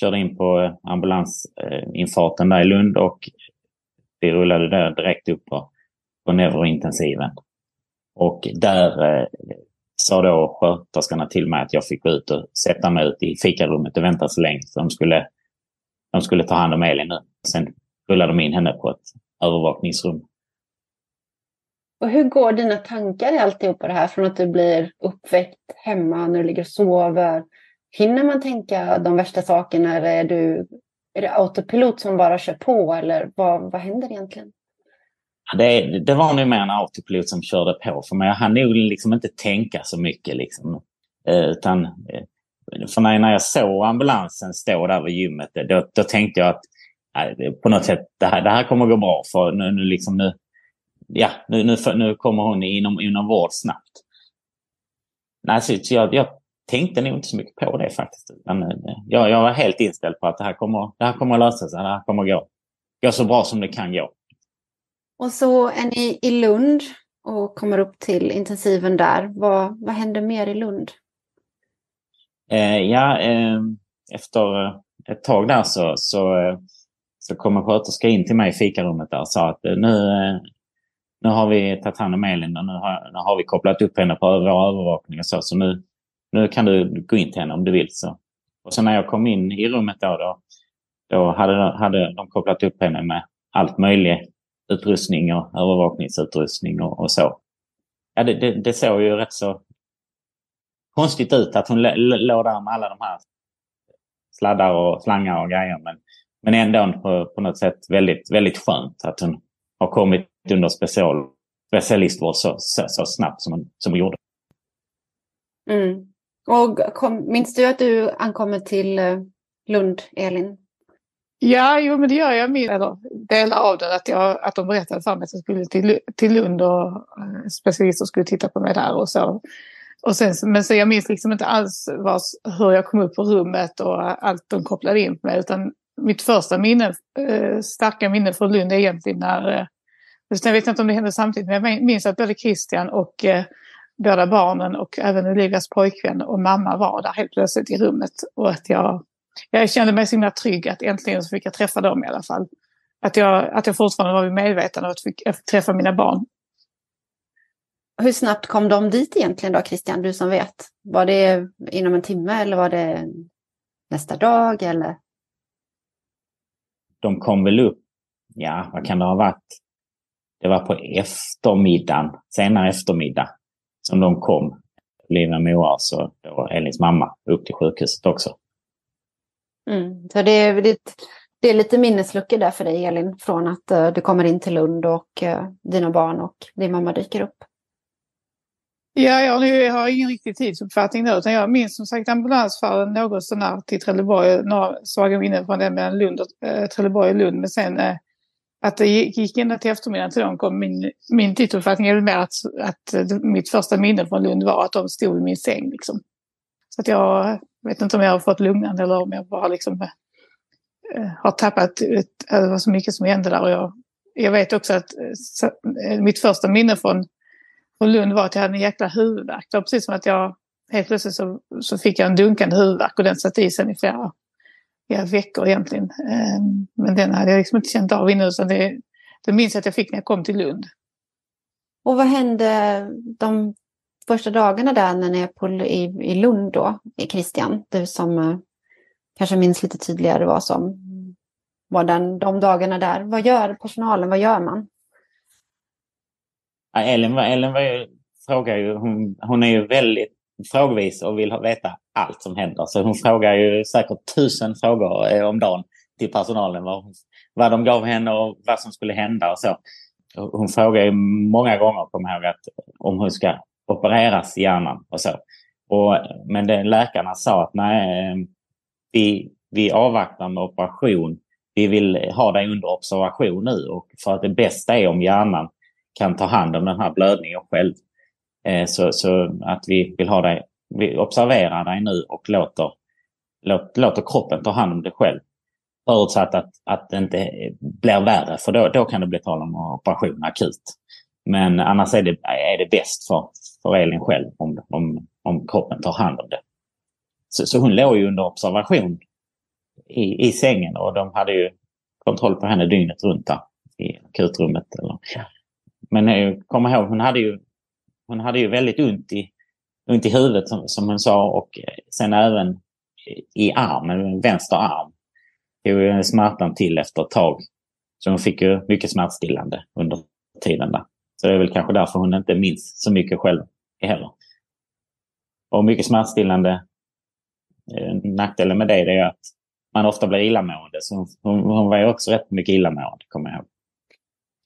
körde in på eh, ambulansinfarten eh, där i Lund och vi rullade där direkt upp på, på neurointensiven. Och där eh, sa då sköterskorna till mig att jag fick gå ut och sätta mig ut i fikarummet och vänta så länge. För de skulle de skulle ta hand om Elin nu. Sen rullade de in henne på ett övervakningsrum. Och hur går dina tankar i alltihopa det här? Från att du blir uppväckt hemma när du ligger och sover. Hinner man tänka de värsta sakerna eller är, du, är det autopilot som bara kör på eller vad, vad händer egentligen? Det, det var nog mer en autopilot som körde på för mig. Jag hann nog liksom inte tänka så mycket. Liksom. Eh, utan eh, för när, när jag såg ambulansen stå där vid gymmet, då, då tänkte jag att på något sätt, det här, det här kommer gå bra. För nu, nu, liksom, nu, ja, nu, nu, nu kommer hon inom, inom vård snabbt. Nej, så jag, jag tänkte nog inte så mycket på det faktiskt. Men, eh, jag, jag var helt inställd på att det här kommer, det här kommer att lösa sig. Det här kommer att gå, gå så bra som det kan gå. Och så är ni i Lund och kommer upp till intensiven där. Vad, vad händer mer i Lund? Eh, ja, eh, efter ett tag där så, så, eh, så kom en sköterska in till mig i fikarummet där och sa att eh, nu, nu har vi tagit hand om Elin och nu har, nu har vi kopplat upp henne på vår övervakning och så. Så nu, nu kan du gå in till henne om du vill. Så. Och så när jag kom in i rummet då, då, då hade, hade de kopplat upp henne med allt möjligt utrustning och övervakningsutrustning och, och så. Ja, det, det, det, såg ju rätt så konstigt ut att hon låg där med alla de här sladdar och slangar och grejer. Men, men ändå på, på något sätt väldigt, väldigt skönt att hon har kommit under special, specialistvård så, så, så snabbt som hon, som hon gjorde. Mm. Och kom, minns du att du ankommer till eh, Lund, Elin? Ja, jo, men det gör jag. Min, eller, delar av det. Att, jag, att de berättade för mig att jag skulle till, till Lund och eh, specialister skulle titta på mig där och så. Och sen, men så jag minns liksom inte alls vad, hur jag kom upp på rummet och eh, allt de kopplade in på mig. Utan mitt första minne, starka minne från Lund är egentligen när, eh, jag vet inte om det hände samtidigt, men jag minns att både Christian och eh, båda barnen och även Olivias pojkvän och mamma var där helt plötsligt i rummet. Och att jag, jag kände mig så himla trygg att äntligen så fick jag träffa dem i alla fall. Att jag, att jag fortfarande var vid medvetande och att jag fick träffa mina barn. Hur snabbt kom de dit egentligen då, Christian, du som vet? Var det inom en timme eller var det nästa dag eller? De kom väl upp, ja vad kan det ha varit? Det var på eftermiddagen, senare eftermiddag som de kom. Lina Moas och då Elins mamma upp till sjukhuset också. Mm. Så det är, det, det är lite minnesluckor där för dig Elin, från att uh, du kommer in till Lund och uh, dina barn och din mamma dyker upp. Ja, jag har ingen riktig tidsuppfattning nu, utan jag minns som sagt ambulansfärden något sånär till Trelleborg, några svaga minnen från den mellan Lund och, äh, Trelleborg och Lund, men sen äh, att det gick ända till eftermiddagen till de kom. Min, min tidsuppfattning är väl mer att, att mitt första minne från Lund var att de stod i min säng. Liksom. Så att jag vet inte om jag har fått lugnande eller om jag bara liksom, äh, har tappat, ett, det eh, var så mycket som hände där. Och jag, jag vet också att eh, så, mitt första minne från från Lund var att jag hade en jäkla huvudvärk. Det var precis som att jag helt plötsligt så, så fick jag en dunkande huvudvärk och den satt i sen i flera, flera veckor egentligen. Um, men den hade jag liksom inte känt av innan utan det, det minns jag att jag fick när jag kom till Lund. Och vad hände de första dagarna där när ni är på, i, i Lund då, Christian? Du som uh, kanske minns lite tydligare vad som var den, de dagarna där. Vad gör personalen? Vad gör man? Ellen, Ellen var ju, frågar ju, hon, hon är ju väldigt frågvis och vill veta allt som händer. Så hon frågar ju säkert tusen frågor eh, om dagen till personalen. Vad, vad de gav henne och vad som skulle hända och så. Hon frågar ju många gånger, kommer ihåg, att om hon ska opereras i hjärnan och så. Och, men det, läkarna sa att nej, eh, vi, vi avvaktar med operation. Vi vill ha dig under observation nu och för att det bästa är om hjärnan kan ta hand om den här blödningen själv. Eh, så, så att vi vill ha dig, vi observerar dig nu och låter, låt, låter kroppen ta hand om det själv. Förutsatt att, att det inte blir värre, för då, då kan det bli tal om operation akut. Men annars är det, är det bäst för, för Elin själv om, om, om kroppen tar hand om det. Så, så hon låg ju under observation i, i sängen och de hade ju kontroll på henne dygnet runt där i akutrummet. Eller, men eh, kom ihåg, hon hade ju, hon hade ju väldigt ont i, ont i huvudet som, som hon sa och eh, sen även i armen, vänster arm. Tog smärtan till efter ett tag. Så hon fick ju mycket smärtstillande under tiden där. Så det är väl kanske därför hon inte minns så mycket själv heller. Och mycket smärtstillande. Eh, nackdelen med det är att man ofta blir illamående. Så hon, hon var ju också rätt mycket illamående, kommer jag ihåg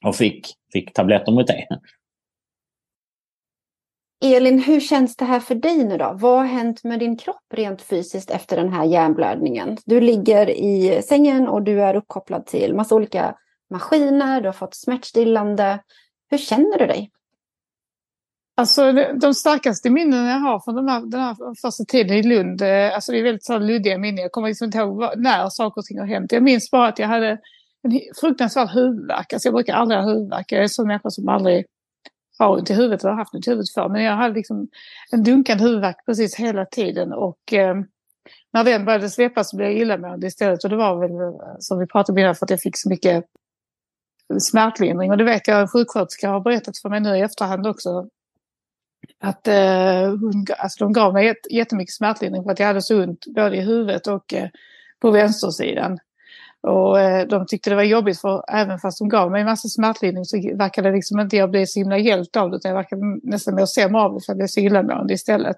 och fick, fick tabletter mot det. Elin, hur känns det här för dig nu då? Vad har hänt med din kropp rent fysiskt efter den här hjärnblödningen? Du ligger i sängen och du är uppkopplad till massa olika maskiner, du har fått smärtstillande. Hur känner du dig? Alltså de starkaste minnen jag har från den här, den här första tiden i Lund, eh, alltså det är väldigt så luddiga minnen. Jag kommer liksom inte ihåg när saker och ting har hänt. Jag minns bara att jag hade en fruktansvärd huvudvärk. Alltså jag brukar aldrig ha huvudvärk. Jag är en sån människa som aldrig har ont i huvudet och har haft ont i huvudet för. Men jag hade liksom en dunkande huvudvärk precis hela tiden. Och eh, när den började släppa så blev jag illamående istället. Och det var väl eh, som vi pratade om innan för att jag fick så mycket smärtlindring. Och det vet jag en sjuksköterska har berättat för mig nu i efterhand också. att eh, hon, alltså de gav mig jättemycket smärtlindring för att jag hade så ont både i huvudet och eh, på vänstersidan. Och eh, de tyckte det var jobbigt för även fast de gav mig en massa smärtlindring så verkade liksom inte jag bli så himla hjälpt av det utan jag verkade nästan må sämre av det för jag blev så illamående istället.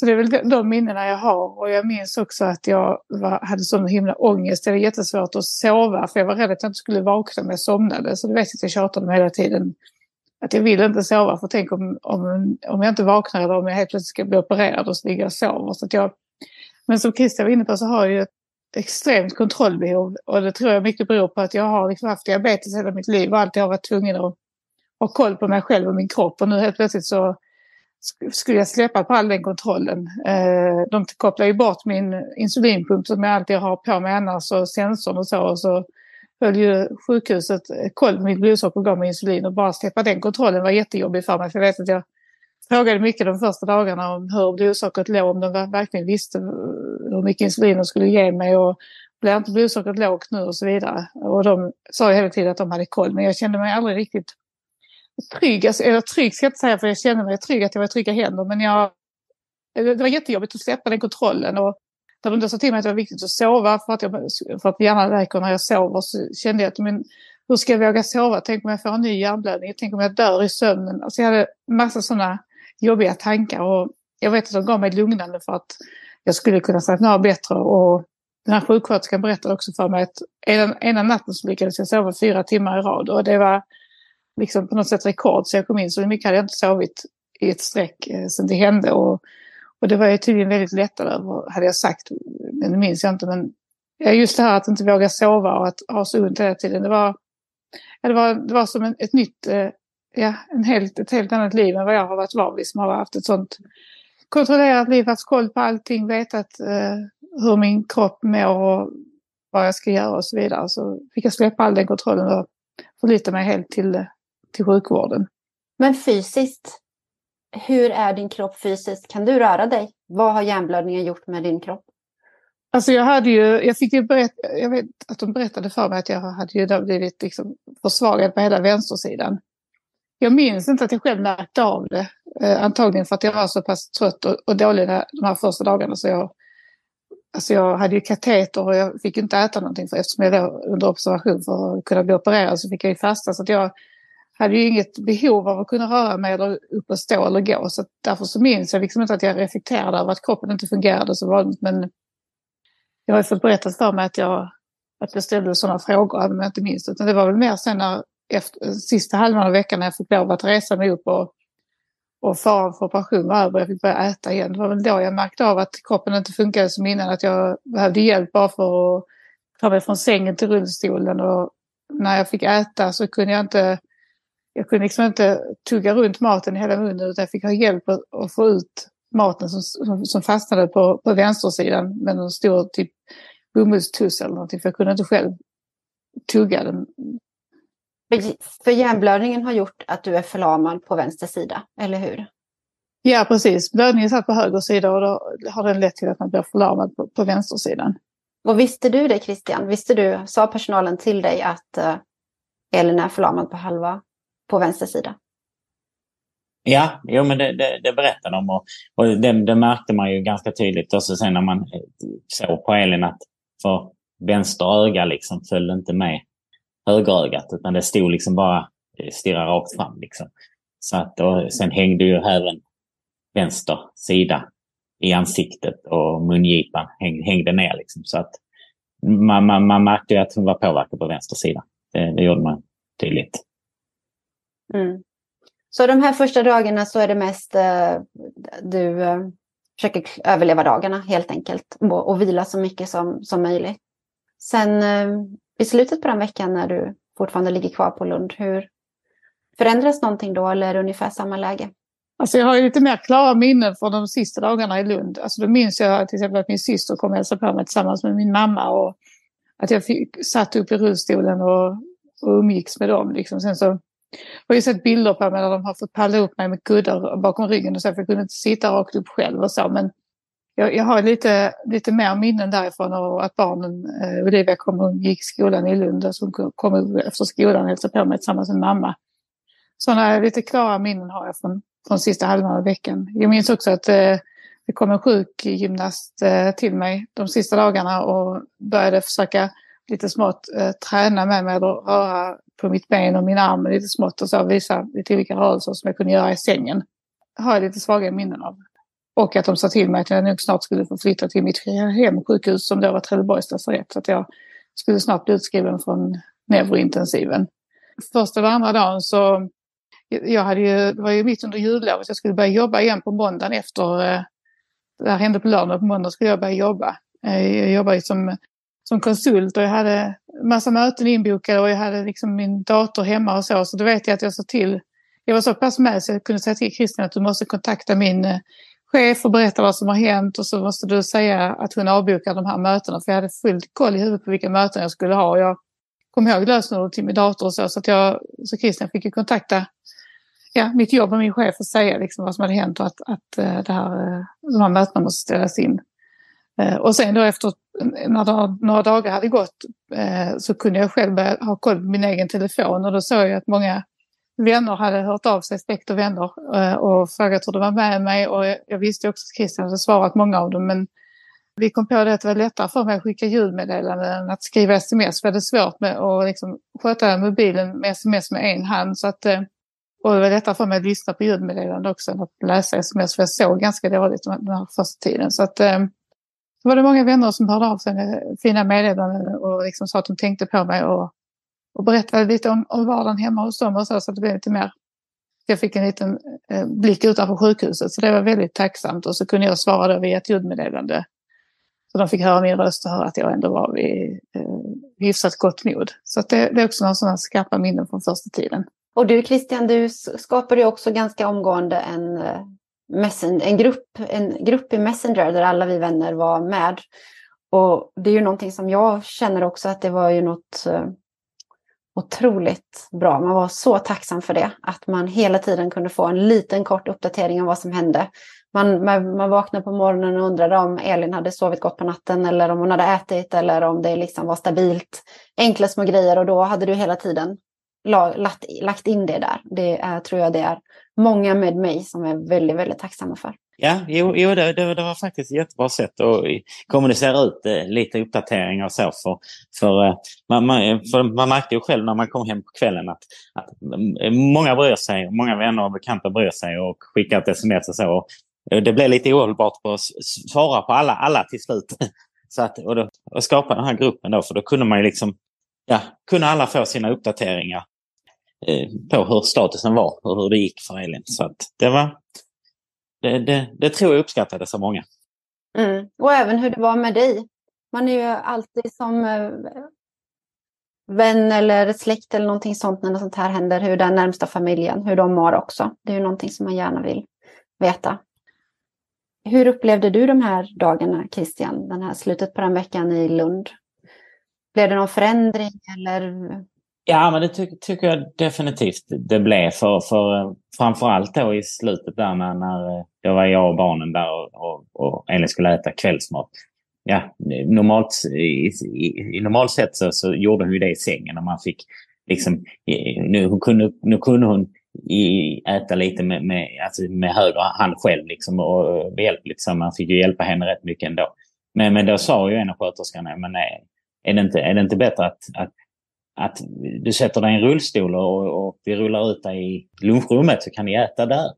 Så det är väl de minnena jag har och jag minns också att jag var, hade sån himla ångest. Det var jättesvårt att sova för jag var rädd att jag inte skulle vakna om jag somnade. Så det vet jag att jag tjatade om hela tiden. Att jag vill inte sova för tänk om, om, om jag inte vaknar eller om jag helt plötsligt ska bli opererad och så ligger jag och sover. Så att jag, men som Christian var inne på så har jag ju ett extremt kontrollbehov och det tror jag mycket beror på att jag har liksom haft diabetes hela mitt liv och alltid har varit tvungen att ha koll på mig själv och min kropp. Och nu helt plötsligt så skulle jag släppa på all den kontrollen. Eh, de kopplar ju bort min insulinpump som jag alltid har på mig annars och sensorn och så. Och så höll ju sjukhuset koll på mitt blodsocker och gav mig insulin och bara släppa den kontrollen var jättejobbig för mig. För jag vet att jag frågade mycket de första dagarna om hur blodsockret låg, om de verkligen visste hur mycket insulin de skulle ge mig och blir inte blodsockret lågt nu och så vidare. Och de sa ju hela tiden att de hade koll men jag kände mig aldrig riktigt trygg, alltså, eller trygg ska jag inte säga för jag kände mig trygg att jag var i trygga händer men jag, det var jättejobbigt att släppa den kontrollen och där de sa till mig att det var viktigt att sova för att, jag, för att hjärnan läker när jag sover så kände jag att men, hur ska jag våga sova? Tänk om jag får en ny hjärnblödning? Tänk om jag dör i sömnen? Alltså jag hade massa sådana jobbiga tankar och jag vet att de gav mig lugnande för att jag skulle kunna slappna av bättre och den här sjuksköterskan berättade också för mig att ena, ena natten så lyckades jag sova fyra timmar i rad och det var liksom på något sätt rekord så jag kom in så mycket hade jag inte sovit i ett streck eh, sen det hände och, och det var jag tydligen väldigt lättad över hade jag sagt, men det minns jag inte men just det här att inte våga sova och att ha så ont hela tiden det var, det var, det var som en, ett nytt eh, ja, en helt, ett helt annat liv än vad jag har varit van vid som har haft ett sånt kontrollerat liv, haft koll på allting, vetat eh, hur min kropp mår och vad jag ska göra och så vidare. Så fick jag släppa all den kontrollen och förlita mig helt till, till sjukvården. Men fysiskt, hur är din kropp fysiskt? Kan du röra dig? Vad har hjärnblödningen gjort med din kropp? Alltså jag hade ju, jag fick ju berätta, jag vet att de berättade för mig att jag hade ju blivit liksom försvagad på hela vänstersidan. Jag minns inte att jag själv märkte av det. Eh, antagligen för att jag var så pass trött och, och dålig de här första dagarna. Så jag, alltså jag hade ju kateter och jag fick inte äta någonting för eftersom jag var under observation för att kunna bli opererad så fick jag ju fasta. Så att jag hade ju inget behov av att kunna röra mig eller upp och stå eller gå. Så därför så minns jag liksom inte att jag reflekterade över att kroppen inte fungerade så vanligt. Men jag har ju fått berättat för mig att jag, att jag ställde sådana frågor, även om jag inte minns. Utan det var väl mer sen när efter, sista halvan av veckan när jag fick lov att resa mig upp och, och faran för operation var över jag fick börja äta igen. Det var väl då jag märkte av att kroppen inte funkade som innan. Att jag behövde hjälp bara för att ta mig från sängen till rullstolen. Och när jag fick äta så kunde jag inte jag kunde liksom inte tugga runt maten i hela munnen utan jag fick ha hjälp att, att få ut maten som, som, som fastnade på, på vänstersidan med någon stor typ bomullstuss eller någonting. För jag kunde inte själv tugga den för hjärnblödningen har gjort att du är förlamad på vänster sida, eller hur? Ja, precis. Blödningen satt på höger sida och då har den lett till att man blir förlamad på, på vänstersidan. Och visste du det Christian? Visste du, sa personalen till dig att uh, Elin är förlamad på halva, på vänster sida? Ja, jo, men det, det, det berättade de och, och det, det, märkte man ju ganska tydligt också sen när man eh, såg på Elin att för vänster öga liksom följde inte med högerögat utan det stod liksom bara eh, stirra rakt fram. Liksom. Så att, och sen hängde ju även vänster sida i ansiktet och mungipan häng, hängde ner. Liksom. Så att man, man, man märkte ju att hon var påverkad på vänster sida. Det, det gjorde man tydligt. Mm. Så de här första dagarna så är det mest eh, du eh, försöker överleva dagarna helt enkelt och, och vila så mycket som, som möjligt. Sen eh, i slutet på den veckan när du fortfarande ligger kvar på Lund, hur förändras någonting då eller är det ungefär samma läge? Alltså jag har ju lite mer klara minnen från de sista dagarna i Lund. Alltså då minns jag till exempel att min syster kom och hälsade på mig tillsammans med min mamma och att jag fick, satt upp i rullstolen och, och umgicks med dem. Liksom. Sen så har jag sett bilder på mig där de har fått palla upp mig med kuddar bakom ryggen och så för jag kunde inte sitta rakt upp själv och så. Men jag, jag, har lite, lite mer minnen därifrån och att barnen, eh, Olivia kom och gick skolan i Lund och så kom efter skolan och hälsade på mig tillsammans med mamma. Sådana lite klara minnen har jag från, från sista halvan av veckan. Jag minns också att eh, det kom en sjukgymnast eh, till mig de sista dagarna och började försöka lite smått eh, träna med mig eller röra på mitt ben och min arm lite smått och så visa lite olika rörelser som jag kunde göra i sängen. Har jag lite svaga minnen av. Och att de sa till mig att jag nog snart skulle få flytta till mitt hemsjukhus som då var Trelleborgs lasarett. Så att jag skulle snart bli utskriven från neurointensiven. Första eller andra dagen så jag hade ju, det var ju mitt under jullovet, jag skulle börja jobba igen på måndagen efter, eh, det här hände på lördagen. på måndag skulle jag börja jobba. Eh, jag jobbade som, som konsult och jag hade massa möten inbokade och jag hade liksom min dator hemma och så. Så då vet jag att jag sa till, jag var så pass med så jag kunde säga till Christian att du måste kontakta min eh, chef och berätta vad som har hänt och så måste du säga att hon avbokar de här mötena. För jag hade fullt koll i huvudet på vilka möten jag skulle ha. Och jag kom ihåg lösenordet till min dator och så. Så, att jag, så Christian fick ju kontakta ja, mitt jobb och min chef och säga liksom vad som hade hänt och att, att eh, det här, eh, de här mötena måste ställas in. Eh, och sen då efter när några dagar hade gått så kunde jag själv börja ha koll på min egen telefon och då såg jag att många vänner hade hört av sig, släkt och vänner eh, och frågat hur det var med mig och jag visste också att Christian hade svarat många av dem men vi kom på det att det var lättare för mig att skicka ljudmeddelanden än att skriva sms. För det är svårt med att liksom sköta mobilen med sms med en hand. Så att, eh, och det var lättare för mig att lyssna på ljudmeddelanden också än att läsa sms. För jag såg ganska dåligt den här första tiden. Så att, eh, så var det många vänner som hörde av sig med fina meddelanden och liksom sa att de tänkte på mig och, och berättade lite om, om vardagen hemma hos dem och så, så det blev lite mer jag fick en liten eh, blick utanför sjukhuset så det var väldigt tacksamt och så kunde jag svara då via ett ljudmeddelande. Så de fick höra min röst och höra att jag ändå var vid eh, hyfsat gott mod. Så det, det, är också några sådana skarpa minnen från första tiden. Och du Christian, du skapade ju också ganska omgående en, eh, en, grupp, en grupp i Messenger där alla vi vänner var med. Och det är ju någonting som jag känner också att det var ju något eh, otroligt bra. Man var så tacksam för det. Att man hela tiden kunde få en liten kort uppdatering om vad som hände. Man, man, man vaknade på morgonen och undrade om Elin hade sovit gott på natten eller om hon hade ätit eller om det liksom var stabilt. Enkla små grejer och då hade du hela tiden lagt, lagt in det där. Det är, tror jag det är många med mig som är väldigt, väldigt tacksamma för. Ja, jo, jo det, det, det var faktiskt ett jättebra sätt att kommunicera ut eh, lite uppdateringar och så. För, för, eh, man, man, för man märkte ju själv när man kom hem på kvällen att, att mm, många bryr sig, många vänner och bekanta bryr sig och skickar ett sms och så. Eh, det blev lite ohållbart att svara på alla, alla till slut. Så att, och, då, och skapa den här gruppen då, för då kunde man ju liksom ja, kunde alla få sina uppdateringar eh, på hur statusen var och hur det gick för Elin. Så att det var det, det, det tror jag uppskattades av många. Mm. Och även hur det var med dig. Man är ju alltid som eh, vän eller släkt eller någonting sånt när något sånt här händer, hur den närmsta familjen, hur de mår också. Det är ju någonting som man gärna vill veta. Hur upplevde du de här dagarna, Christian? Den här slutet på den veckan i Lund? Blev det någon förändring eller? Ja, men det ty tycker jag definitivt det blev. För, för framförallt då i slutet där när, när eh, då var jag och barnen där och, och, och Elin skulle äta kvällsmat. Ja, normalt, i, i, i normalt sett så, så gjorde hon ju det i sängen och man fick liksom, nu, hon kunde, nu kunde hon i, äta lite med, med, alltså med höger hand själv liksom och behjälpligt liksom. så man fick ju hjälpa henne rätt mycket ändå. Men, men då sa ju en av sköterskorna, men nej, är det inte, är det inte bättre att, att, att du sätter dig i en rullstol och, och vi rullar ut dig i lunchrummet så kan ni äta där?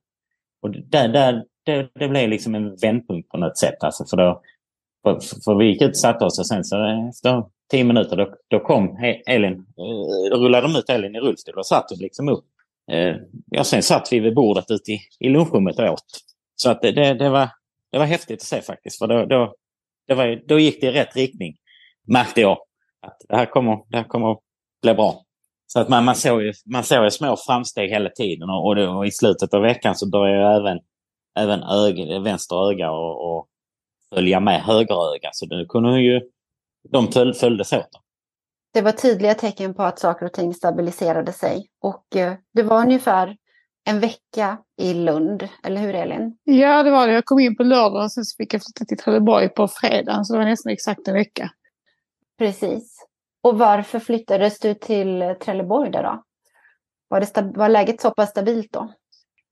Och där, där, det, det blev liksom en vändpunkt på något sätt. Alltså för, då, för, för vi gick ut och satte oss och sen så efter tio minuter då, då kom Elin, då rullade de ut Elin i rullstol och satt oss liksom upp. Eh, ja, sen satt vi vid bordet ute i, i lunchrummet och åt. Så att det, det, det, var, det var häftigt att se faktiskt. För då, då, det var, då gick det i rätt riktning märkte jag att det här kommer, det här kommer bli bra. Så att man, man, såg ju, man såg ju små framsteg hela tiden och, och, det, och i slutet av veckan så började även, även öga, vänster öga och, och följa med höger öga. Så det kunde ju, de föl, följdes åt. Det var tydliga tecken på att saker och ting stabiliserade sig. Och eh, det var ungefär en vecka i Lund, eller hur Elin? Ja, det var det. Jag kom in på lördag och sen fick jag flytta till Trelleborg på fredagen, så det var nästan exakt en vecka. Precis. Och varför flyttades du till Trelleborg då? Var, det var läget så pass stabilt då?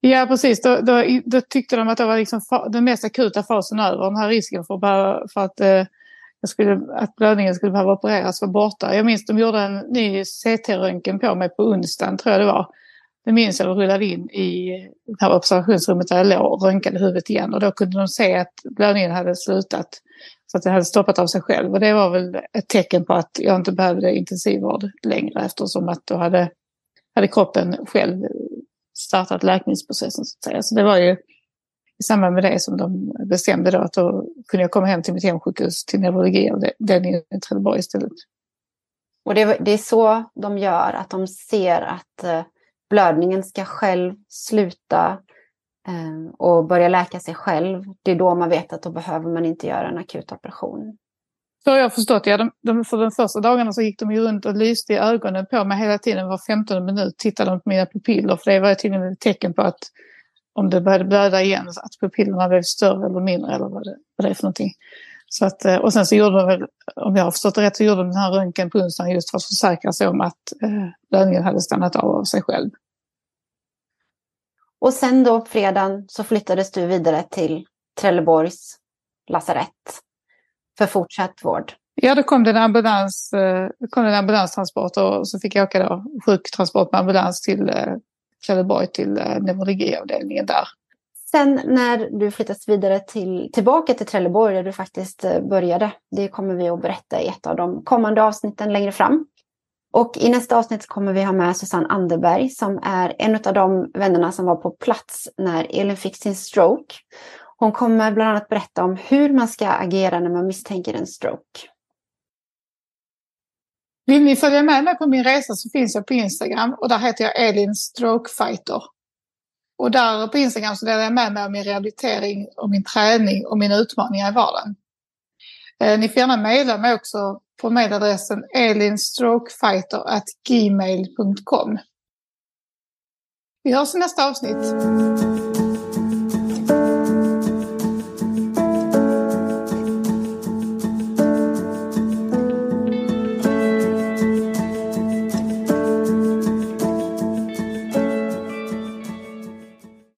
Ja, precis. Då, då, då, tyckte de att det var liksom den mest akuta fasen över. Den här risken för, för att, eh, skulle, att blödningen skulle behöva opereras var borta. Jag minns de gjorde en ny CT-röntgen på mig på onsdagen, tror jag det var. Det minns jag, de rullade in i det här observationsrummet där jag låg och röntgade huvudet igen. Och då kunde de se att blödningen hade slutat. Så att det hade stoppat av sig själv. Och det var väl ett tecken på att jag inte behövde intensivvård längre eftersom att då hade, hade kroppen själv startat läkningsprocessen. Så, att säga. så det var ju i samband med det som de bestämde då att då kunde jag komma hem till mitt hemsjukhus till neurologi och den i Trelleborg istället. Och det, det, är så de gör, att de ser att eh, blödningen ska själv sluta Ehm, och börja läka sig själv. Det är då man vet att då behöver man inte göra en akut operation. Så har jag förstått ja, de, de, för de första dagarna så gick de ju runt och lyste i ögonen på mig hela tiden. Var 15 minut tittade de på mina pupiller för det var tydligen ett tecken på att om det började blöda igen, så att pupillerna blev större eller mindre eller vad det, vad det är för någonting. Så att, eh, och sen så gjorde de väl, om jag har förstått det rätt, så gjorde de den här röntgen på onsdagen just för att försäkra sig om att eh, blödningen hade stannat av av sig själv. Och sen då fredagen så flyttades du vidare till Trelleborgs lasarett för fortsatt vård. Ja, då kom det en, ambulans, eh, kom det en ambulanstransport och så fick jag åka då sjuktransport med ambulans till eh, Trelleborg till eh, neurologiavdelningen där. Sen när du flyttas vidare till, tillbaka till Trelleborg där du faktiskt började, det kommer vi att berätta i ett av de kommande avsnitten längre fram. Och i nästa avsnitt kommer vi ha med Susanne Anderberg som är en av de vännerna som var på plats när Elin fick sin stroke. Hon kommer bland annat berätta om hur man ska agera när man misstänker en stroke. Vill ni följa med mig på min resa så finns jag på Instagram och där heter jag Elin Strokefighter. Och där på Instagram så delar jag med mig av min rehabilitering och min träning och mina utmaningar i vardagen. Eh, ni får gärna mejla mig också på mejladressen elinstrokefighter.gmail.com. Vi hörs i nästa avsnitt.